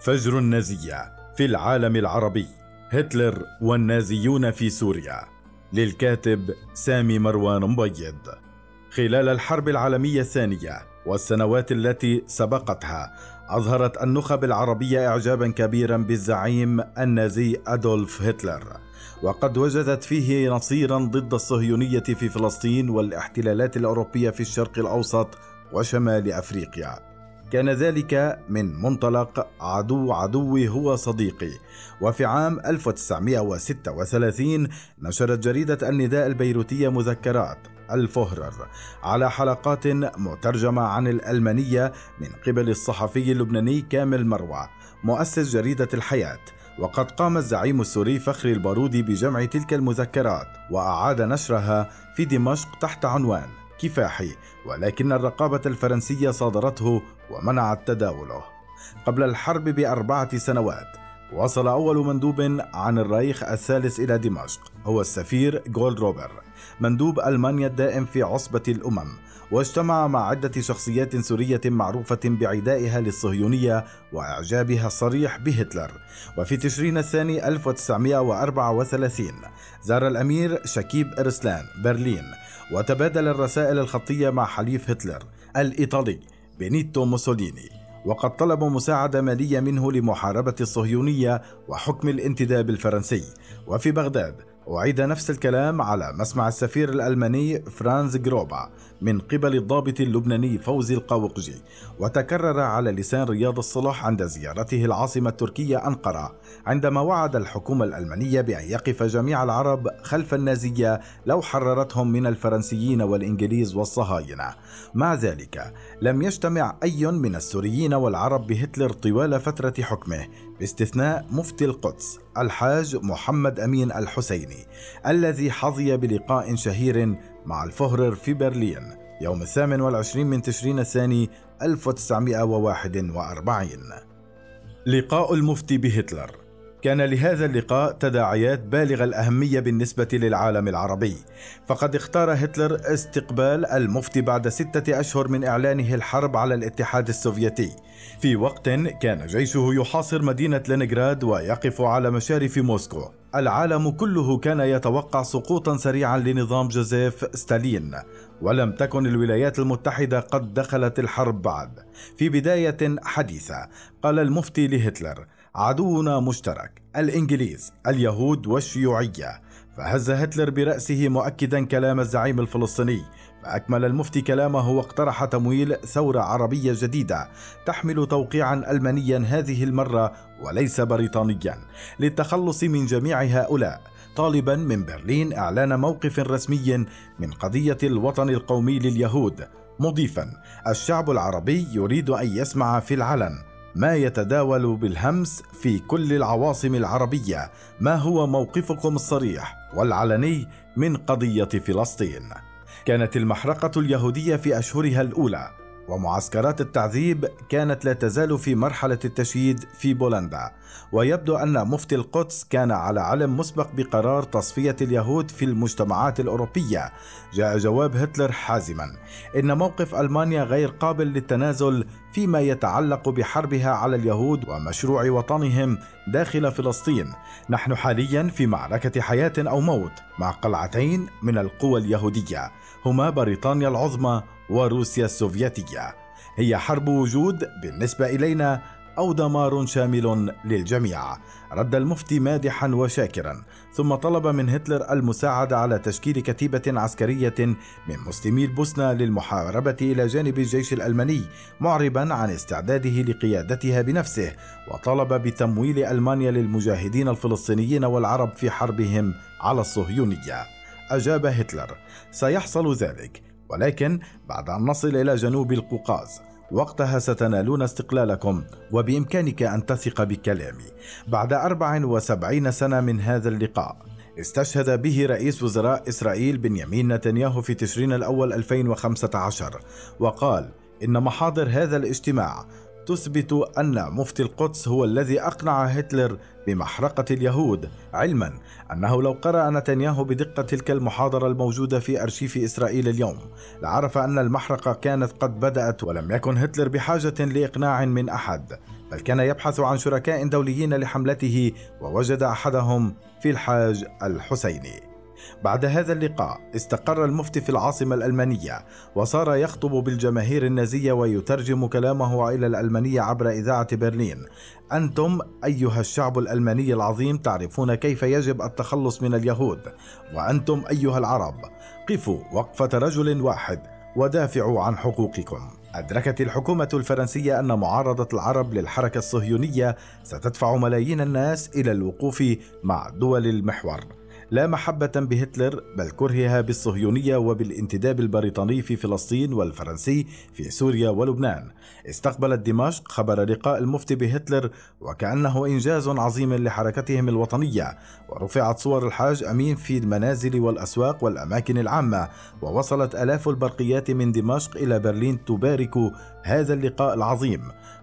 فجر النازية في العالم العربي هتلر والنازيون في سوريا. للكاتب سامي مروان مبيض. خلال الحرب العالمية الثانية والسنوات التي سبقتها أظهرت النخب العربية إعجابا كبيرا بالزعيم النازي أدولف هتلر وقد وجدت فيه نصيرا ضد الصهيونية في فلسطين والاحتلالات الأوروبية في الشرق الأوسط وشمال أفريقيا. كان ذلك من منطلق عدو عدوي هو صديقي. وفي عام 1936 نشرت جريدة النداء البيروتية مذكرات. الفهرر. على حلقات مترجمة عن الألمانية من قبل الصحفي اللبناني كامل مروى مؤسس جريدة الحياة. وقد قام الزعيم السوري فخري البارودي بجمع تلك المذكرات وأعاد نشرها في دمشق تحت عنوان كفاحي ولكن الرقابة الفرنسية صادرته ومنعت تداوله. قبل الحرب بأربعة سنوات وصل أول مندوب عن الريخ الثالث إلى دمشق هو السفير جولد روبر مندوب ألمانيا الدائم في عصبة الأمم واجتمع مع عدة شخصيات سورية معروفة بعدائها للصهيونية وإعجابها الصريح بهتلر. وفي تشرين الثاني 1934 زار الأمير شكيب إرسلان برلين وتبادل الرسائل الخطية مع حليف هتلر الإيطالي بينيتو موسوليني. وقد طلبوا مساعدة مالية منه لمحاربة الصهيونية وحكم الانتداب الفرنسي. وفي بغداد أعيد نفس الكلام على مسمع السفير الألماني فرانز جروبا من قبل الضابط اللبناني فوزي القوقجي وتكرر على لسان رياض الصلح عند زيارته العاصمة التركية أنقرة عندما وعد الحكومة الألمانية بأن يقف جميع العرب خلف النازية لو حررتهم من الفرنسيين والإنجليز والصهاينة. مع ذلك لم يجتمع أي من السوريين والعرب بهتلر طوال فترة حكمه باستثناء مفتي القدس الحاج محمد أمين الحسيني الذي حظي بلقاء شهير مع الفهرر في برلين يوم الثامن والعشرين من تشرين الثاني 1941 لقاء المفتي بهتلر. كان لهذا اللقاء تداعيات بالغة الأهمية بالنسبة للعالم العربي. فقد اختار هتلر استقبال المفتي بعد ستة أشهر من إعلانه الحرب على الاتحاد السوفيتي. في وقت كان جيشه يحاصر مدينة لينيغراد ويقف على مشارف موسكو. العالم كله كان يتوقع سقوطا سريعا لنظام جوزيف ستالين. ولم تكن الولايات المتحدة قد دخلت الحرب بعد. في بداية حديثة قال المفتي لهتلر عدونا مشترك الإنجليز اليهود والشيوعية. فهز هتلر برأسه مؤكدا كلام الزعيم الفلسطيني. فأكمل المفتي كلامه واقترح تمويل ثورة عربية جديدة تحمل توقيعا ألمانيا هذه المرة وليس بريطانيا للتخلص من جميع هؤلاء. طالبا من برلين إعلان موقف رسمي من قضية الوطن القومي لليهود. مضيفا الشعب العربي يريد أن يسمع في العلن ما يتداول بالهمس في كل العواصم العربية. ما هو موقفكم الصريح والعلني من قضية فلسطين؟ كانت المحرقة اليهودية في أشهرها الأولى. ومعسكرات التعذيب كانت لا تزال في مرحلة التشييد في بولندا. ويبدو أن مفتي القدس كان على علم مسبق بقرار تصفية اليهود في المجتمعات الأوروبية. جاء جواب هتلر حازما. إن موقف ألمانيا غير قابل للتنازل فيما يتعلق بحربها على اليهود ومشروع وطنهم داخل فلسطين. نحن حاليا في معركة حياة أو موت مع قلعتين من القوى اليهودية. هما بريطانيا العظمى وروسيا السوفيتية. هي حرب وجود بالنسبة إلينا أو دمار شامل للجميع. رد المفتي مادحا وشاكرا. ثم طلب من هتلر المساعدة على تشكيل كتيبة عسكرية من مسلمي البوسنة للمحاربة إلى جانب الجيش الألماني معربا عن استعداده لقيادتها بنفسه. وطلب بتمويل ألمانيا للمجاهدين الفلسطينيين والعرب في حربهم على الصهيونية. أجاب هتلر سيحصل ذلك. ولكن بعد أن نصل إلى جنوب القوقاز وقتها ستنالون استقلالكم وبإمكانك أن تثق بكلامي. بعد 74 سنة من هذا اللقاء استشهد به رئيس وزراء إسرائيل بنيامين نتنياهو في تشرين الأول 2015 وقال إن محاضر هذا الاجتماع تثبت أن مفتي القدس هو الذي أقنع هتلر بمحرقة اليهود علما أنه لو قرأ نتنياهو بدقة تلك المحاضرة الموجودة في أرشيف إسرائيل اليوم لعرف أن المحرقة كانت قد بدأت ولم يكن هتلر بحاجة لإقناع من أحد بل كان يبحث عن شركاء دوليين لحملته ووجد أحدهم في الحاج الحسيني. بعد هذا اللقاء استقر المفتي في العاصمة الألمانية وصار يخطب بالجماهير النازية ويترجم كلامه إلى الألمانية عبر إذاعة برلين. أنتم أيها الشعب الألماني العظيم تعرفون كيف يجب التخلص من اليهود. وأنتم أيها العرب قفوا وقفة رجل واحد ودافعوا عن حقوقكم. أدركت الحكومة الفرنسية أن معارضة العرب للحركة الصهيونية ستدفع ملايين الناس إلى الوقوف مع دول المحور. لا محبة بهتلر بل كرهها بالصهيونية وبالانتداب البريطاني في فلسطين والفرنسي في سوريا ولبنان. استقبلت دمشق خبر لقاء المفتي بهتلر وكأنه إنجاز عظيم لحركتهم الوطنية. ورفعت صور الحاج أمين في المنازل والأسواق والأماكن العامة ووصلت آلاف البرقيات من دمشق إلى برلين تبارك هذا اللقاء العظيم.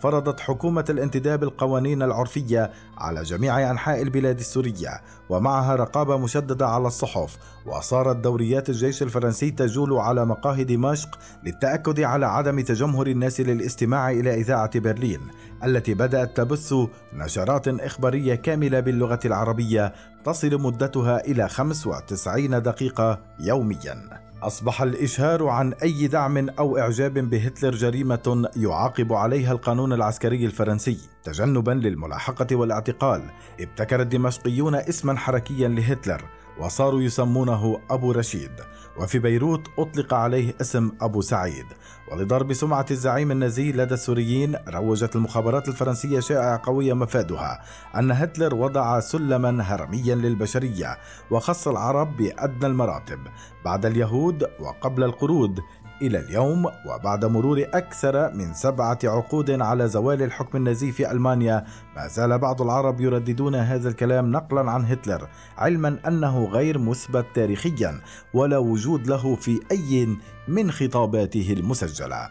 فرضت حكومة الانتداب القوانين العرفية على جميع أنحاء البلاد السورية ومعها رقابة مشددة على الصحف وصارت دوريات الجيش الفرنسي تجول على مقاهي دمشق للتأكد على عدم تجمهر الناس للاستماع إلى إذاعة برلين التي بدأت تبث نشرات إخبارية كاملة باللغة العربية تصل مدتها إلى 95 دقيقة يومياً. أصبح الإشهار عن أي دعم أو إعجاب بهتلر جريمة يعاقب عليها القانون العسكري الفرنسي تجنبا للملاحقة والإعتقال. ابتكر الدمشقيون اسما حركيا لهتلر وصاروا يسمونه أبو رشيد وفي بيروت أطلق عليه اسم أبو سعيد. ولضرب سمعة الزعيم النازي لدى السوريين روجت المخابرات الفرنسية شائعة قوية مفادها أن هتلر وضع سلما هرميا للبشرية وخص العرب بأدنى المراتب بعد اليهود وقبل القرود إلى اليوم وبعد مرور أكثر من سبعة عقود على زوال الحكم النازي في ألمانيا ما زال بعض العرب يرددون هذا الكلام نقلا عن هتلر علما أنه غير مثبت تاريخيا ولا وجود له في أي من خطاباته المسجلة.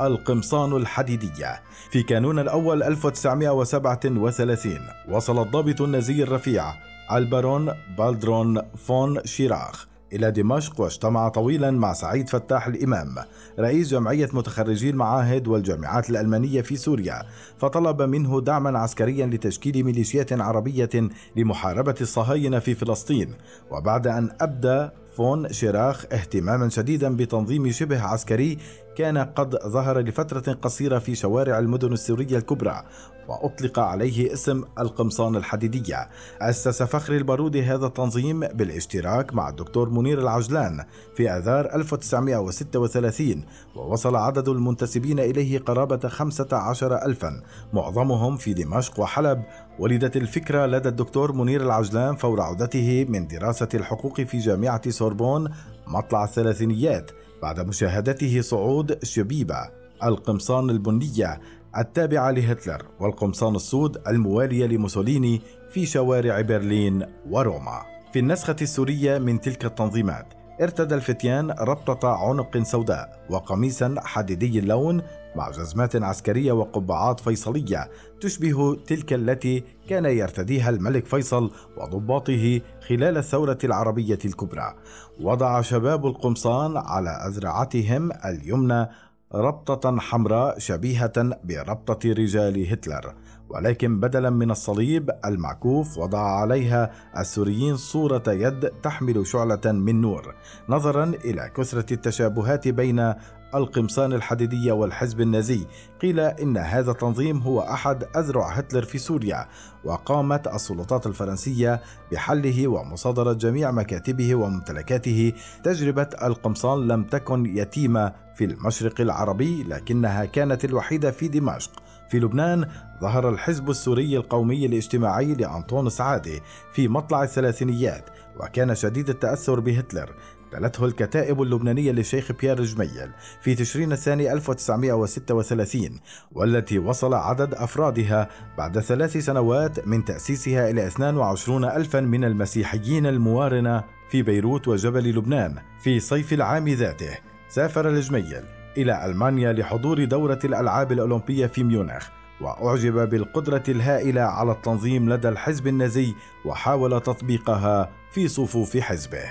القمصان الحديدية. في كانون الأول 1937 وصل الضابط النازي الرفيع البارون بالدرون فون شيراخ إلى دمشق واجتمع طويلا مع سعيد فتاح الإمام رئيس جمعية متخرجي المعاهد والجامعات الألمانية في سوريا فطلب منه دعما عسكريا لتشكيل ميليشيات عربية لمحاربة الصهاينة في فلسطين وبعد أن أبدى فون شيراخ اهتماما شديدا بتنظيم شبه عسكري كان قد ظهر لفترة قصيرة في شوارع المدن السورية الكبرى وأطلق عليه اسم القمصان الحديدية. أسس فخر البارودي هذا التنظيم بالاشتراك مع الدكتور منير العجلاني في آذار 1936 ووصل عدد المنتسبين إليه قرابة 15 ألفا. معظمهم في دمشق وحلب. ولدت الفكرة لدى الدكتور منير العجلاني فور عودته من دراسة الحقوق في جامعة سوربون مطلع الثلاثينيات. بعد مشاهدته صعود شبيبة القمصان البنية التابعة لهتلر والقمصان السود الموالية لموسوليني في شوارع برلين وروما. في النسخة السورية من تلك التنظيمات ارتدى الفتيان ربطة عنق سوداء وقميصا حديدي اللون مع جزمات عسكرية وقبعات فيصلية تشبه تلك التي كان يرتديها الملك فيصل وضباطه خلال الثورة العربية الكبرى. وضع شباب القمصان على أذرعتهم اليمنى ربطة حمراء شبيهة بربطة رجال هتلر ولكن بدلا من الصليب المعكوف وضع عليها السوريين صورة يد تحمل شعلة من نور نظرا إلى كثرة التشابهات بين القمصان الحديدية والحزب النازي. قيل إن هذا التنظيم هو أحد أذرع هتلر في سوريا وقامت السلطات الفرنسية بحله ومصادرة جميع مكاتبه وممتلكاته. تجربة القمصان لم تكن يتيمة في المشرق العربي لكنها كانت الوحيدة في دمشق. في لبنان ظهر الحزب السوري القومي الاجتماعي لأنطون سعادة في مطلع الثلاثينيات وكان شديد التأثر بهتلر. تلته الكتائب اللبنانية للشيخ بيير جميل في تشرين الثاني 1936 والتي وصل عدد أفرادها بعد ثلاث سنوات من تأسيسها إلى 22 ألفا من المسيحيين الموارنة في بيروت وجبل لبنان في صيف العام ذاته. سافر الجميل. إلى ألمانيا لحضور دورة الألعاب الأولمبية في ميونخ وأعجب بالقدرة الهائلة على التنظيم لدى الحزب النازي وحاول تطبيقها في صفوف حزبه.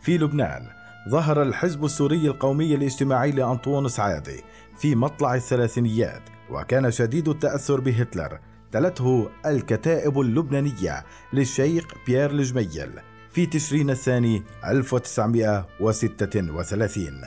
في لبنان ظهر الحزب السوري القومي الاجتماعي لأنطون سعادي في مطلع الثلاثينيات وكان شديد التأثر بهتلر تلته الكتائب اللبنانية للشيخ بيير الجميل في تشرين الثاني 1936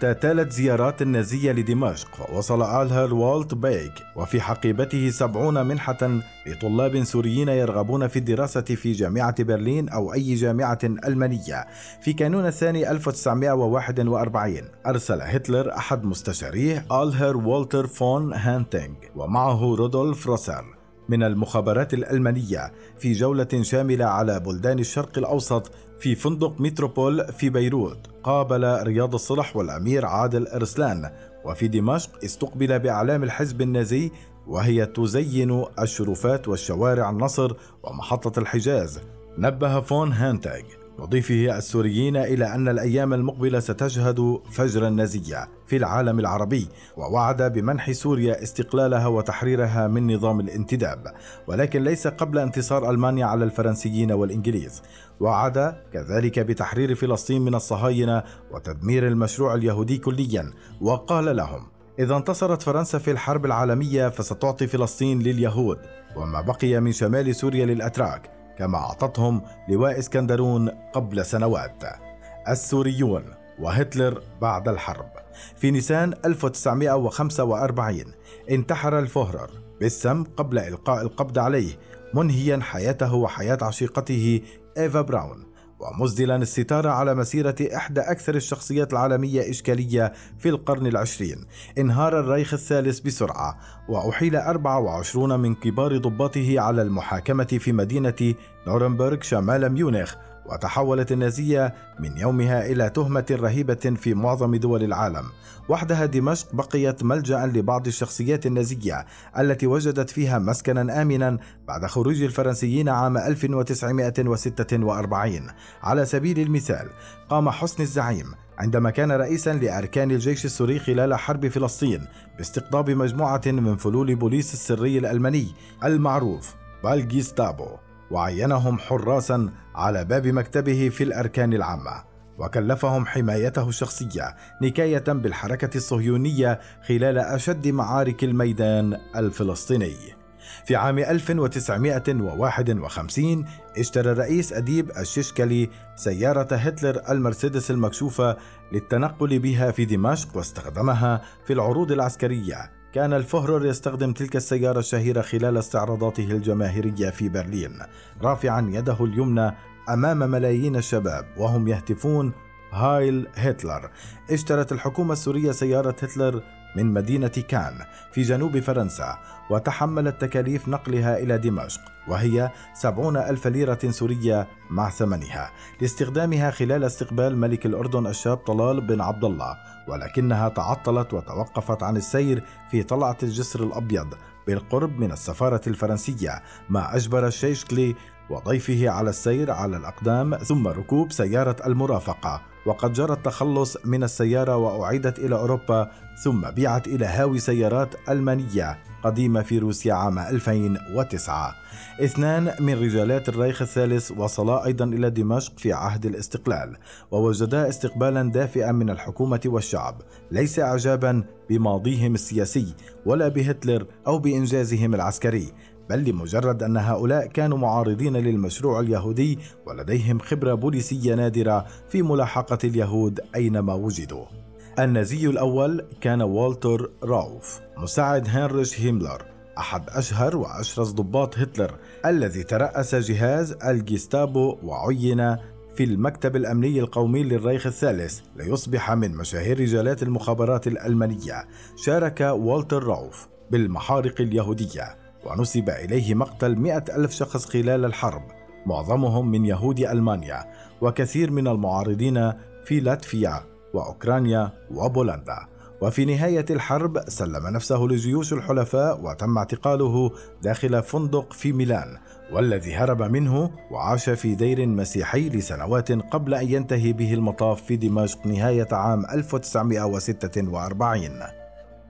تتالت زيارات النازية لدمشق. ووصل الهر والتر بيك. وفي حقيبته سبعون منحة لطلاب سوريين يرغبون في الدراسة في جامعة برلين أو أي جامعة ألمانية. في كانون الثاني 1941 أرسل هتلر أحد مستشاريه الهر والتر فون هنتيغ. ومعه رودولف روسر من المخابرات الألمانية في جولة شاملة على بلدان الشرق الأوسط في فندق متروبول في بيروت قابل رياض الصلح والأمير عادل إرسلان وفي دمشق استقبل بأعلام الحزب النازي وهي تزين الشرفات والشوارع النصر ومحطة الحجاز نبه فون هانتاغ مضيفه السوريين إلى أن الأيام المقبلة ستشهد فجر النازية في العالم العربي ووعد بمنح سوريا استقلالها وتحريرها من نظام الانتداب. ولكن ليس قبل انتصار ألمانيا على الفرنسيين والإنجليز. وعد كذلك بتحرير فلسطين من الصهاينة وتدمير المشروع اليهودي كليا. وقال لهم إذا انتصرت فرنسا في الحرب العالمية فستعطي فلسطين لليهود وما بقي من شمال سوريا للأتراك. كما أعطتهم لواء إسكندرون قبل سنوات. السوريون وهتلر بعد الحرب. في نيسان 1945 انتحر الفوهرر بالسم قبل إلقاء القبض عليه منهيا حياته وحياة عشيقته إيفا براون. ومسدلا الستار على مسيرة إحدى أكثر الشخصيات العالمية إشكالية في القرن العشرين. انهار الرايخ الثالث بسرعة وأحيل 24 من كبار ضباطه على المحاكمة في مدينة نورنبرغ شمال ميونخ. وتحولت النازية من يومها إلى تهمة رهيبة في معظم دول العالم. وحدها دمشق بقيت ملجأ لبعض الشخصيات النازية التي وجدت فيها مسكنا آمنا بعد خروج الفرنسيين عام 1946 على سبيل المثال قام حسن الزعيم عندما كان رئيسا لأركان الجيش السوري خلال حرب فلسطين باستقطاب مجموعة من فلول بوليس السري الألماني المعروف بالجيستابو وعينهم حراسا على باب مكتبه في الأركان العامة وكلفهم حمايته الشخصية نكاية بالحركة الصهيونية خلال أشد معارك الميدان الفلسطيني. في عام 1951 اشترى الرئيس أديب الششكلي سيارة هتلر المرسيدس المكشوفة للتنقل بها في دمشق واستخدمها في العروض العسكرية كان الفهرر يستخدم تلك السيارة الشهيرة خلال استعراضاته الجماهيرية في برلين رافعا يده اليمنى أمام ملايين الشباب وهم يهتفون هايل هتلر. اشترت الحكومة السورية سيارة هتلر من مدينة كان في جنوب فرنسا وتحملت تكاليف نقلها إلى دمشق وهي سبعون ألف ليرة سورية مع ثمنها لاستخدامها خلال استقبال ملك الأردن الشاب طلال بن عبد الله ولكنها تعطلت وتوقفت عن السير في طلعة الجسر الأبيض بالقرب من السفارة الفرنسية ما أجبر الشيشكلي وضيفه على السير على الأقدام ثم ركوب سيارة المرافقة. وقد جرى التخلص من السيارة وأعيدت إلى أوروبا ثم بيعت إلى هاوي سيارات ألمانية قديمة في روسيا عام 2009 اثنان من رجالات الريخ الثالث وصلا أيضا إلى دمشق في عهد الاستقلال ووجدا استقبالا دافئا من الحكومة والشعب. ليس إعجابا بماضيهم السياسي ولا بهتلر أو بإنجازهم العسكري. بل لمجرد أن هؤلاء كانوا معارضين للمشروع اليهودي ولديهم خبرة بوليسية نادرة في ملاحقة اليهود أينما وجدوا. النازي الأول كان والتر راوف مساعد هنريش هيملر أحد أشهر وأشرس ضباط هتلر الذي ترأس جهاز الجيستابو وعين في المكتب الأمني القومي للريخ الثالث ليصبح من مشاهير رجالات المخابرات الألمانية. شارك والتر راوف بالمحارق اليهودية. ونسب إليه مقتل مئة ألف شخص خلال الحرب معظمهم من يهود ألمانيا وكثير من المعارضين في لاتفيا وأوكرانيا وبولندا. وفي نهاية الحرب سلم نفسه لجيوش الحلفاء وتم اعتقاله داخل فندق في ميلان والذي هرب منه وعاش في دير مسيحي لسنوات قبل أن ينتهي به المطاف في دمشق نهاية عام 1946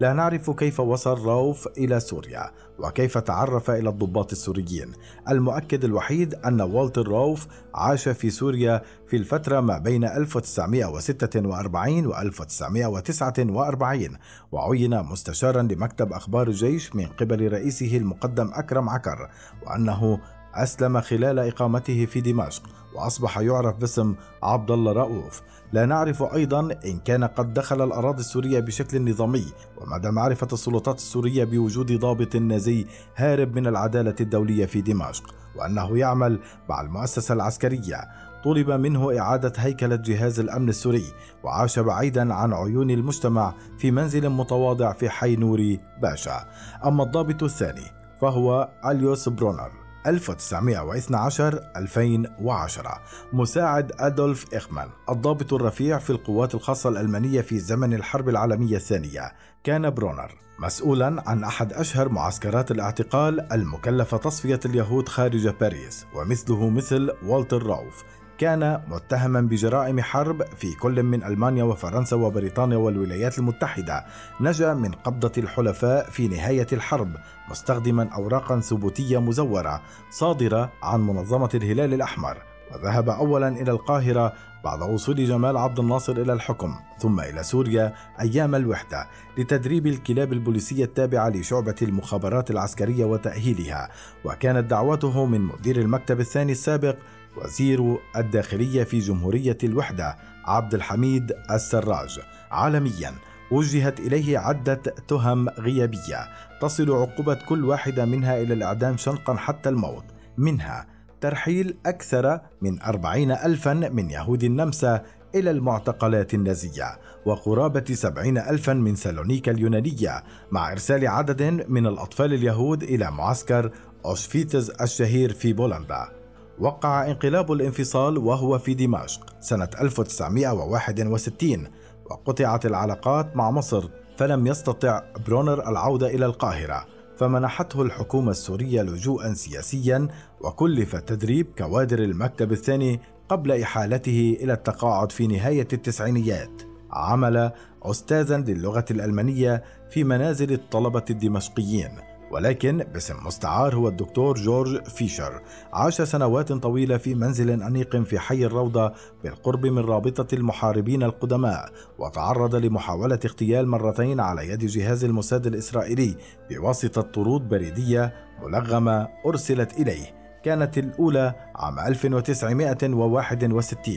لا نعرف كيف وصل راوف إلى سوريا وكيف تعرف إلى الضباط السوريين. المؤكد الوحيد أن والتر راوف عاش في سوريا في الفترة ما بين 1946 و 1949 وعين مستشارا لمكتب أخبار الجيش من قبل رئيسه المقدم أكرم عكر وأنه أسلم خلال إقامته في دمشق وأصبح يعرف باسم عبد الله رؤوف. لا نعرف أيضا إن كان قد دخل الأراضي السورية بشكل نظامي ومدى معرفة السلطات السورية بوجود ضابط نازي هارب من العدالة الدولية في دمشق وأنه يعمل مع المؤسسة العسكرية. طلب منه إعادة هيكلة جهاز الأمن السوري وعاش بعيدا عن عيون المجتمع في منزل متواضع في حي نوري باشا. أما الضابط الثاني فهو أليوس برونر. 1912 2010 مساعد أدولف إخمان الضابط الرفيع في القوات الخاصة الألمانية في زمن الحرب العالمية الثانية. كان برونر مسؤولا عن أحد أشهر معسكرات الاعتقال المكلفة تصفية اليهود خارج باريس ومثله مثل والتر راوف. كان متهما بجرائم حرب في كل من ألمانيا وفرنسا وبريطانيا والولايات المتحدة. نجا من قبضة الحلفاء في نهاية الحرب مستخدما اوراقا ثبوتية مزورة صادرة عن منظمة الهلال الأحمر. وذهب اولا إلى القاهرة بعد وصول جمال عبد الناصر إلى الحكم ثم إلى سوريا أيام الوحدة لتدريب الكلاب البوليسية التابعة لشعبة المخابرات العسكرية وتأهيلها. وكانت دعوته من مدير المكتب الثاني السابق وزير الداخلية في جمهورية الوحدة عبد الحميد السراج. عالميا وجهت إليه عدة تهم غيابية تصل عقوبة كل واحدة منها إلى الإعدام شنقا حتى الموت. منها ترحيل أكثر من أربعين ألفا من يهود النمسا إلى المعتقلات النازية وقرابة سبعين ألفا من سالونيكا اليونانية مع إرسال عدد من الأطفال اليهود إلى معسكر أوشفيتز الشهير في بولندا. وقع انقلاب الانفصال وهو في دمشق سنة 1961 وقطعت العلاقات مع مصر فلم يستطع برونر العودة إلى القاهرة فمنحته الحكومة السورية لجوءا سياسيا وكلف تدريب كوادر المكتب الثاني قبل إحالته إلى التقاعد في نهاية التسعينيات. عمل أستاذا للغة الألمانية في منازل الطلبة الدمشقيين ولكن باسم مستعار هو الدكتور جورج فيشر. عاش سنوات طويلة في منزل أنيق في حي الروضة بالقرب من رابطة المحاربين القدماء وتعرض لمحاولة اغتيال مرتين على يد جهاز الموساد الإسرائيلي بواسطة طرود بريدية ملغمة أرسلت إليه. كانت الأولى عام 1961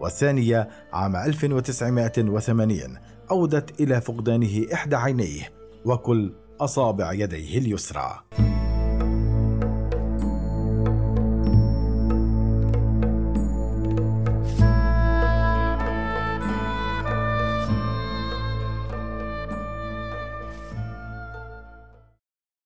والثانية عام 1980 أودت إلى فقدانه إحدى عينيه. وكل أصابع يديه اليسرى.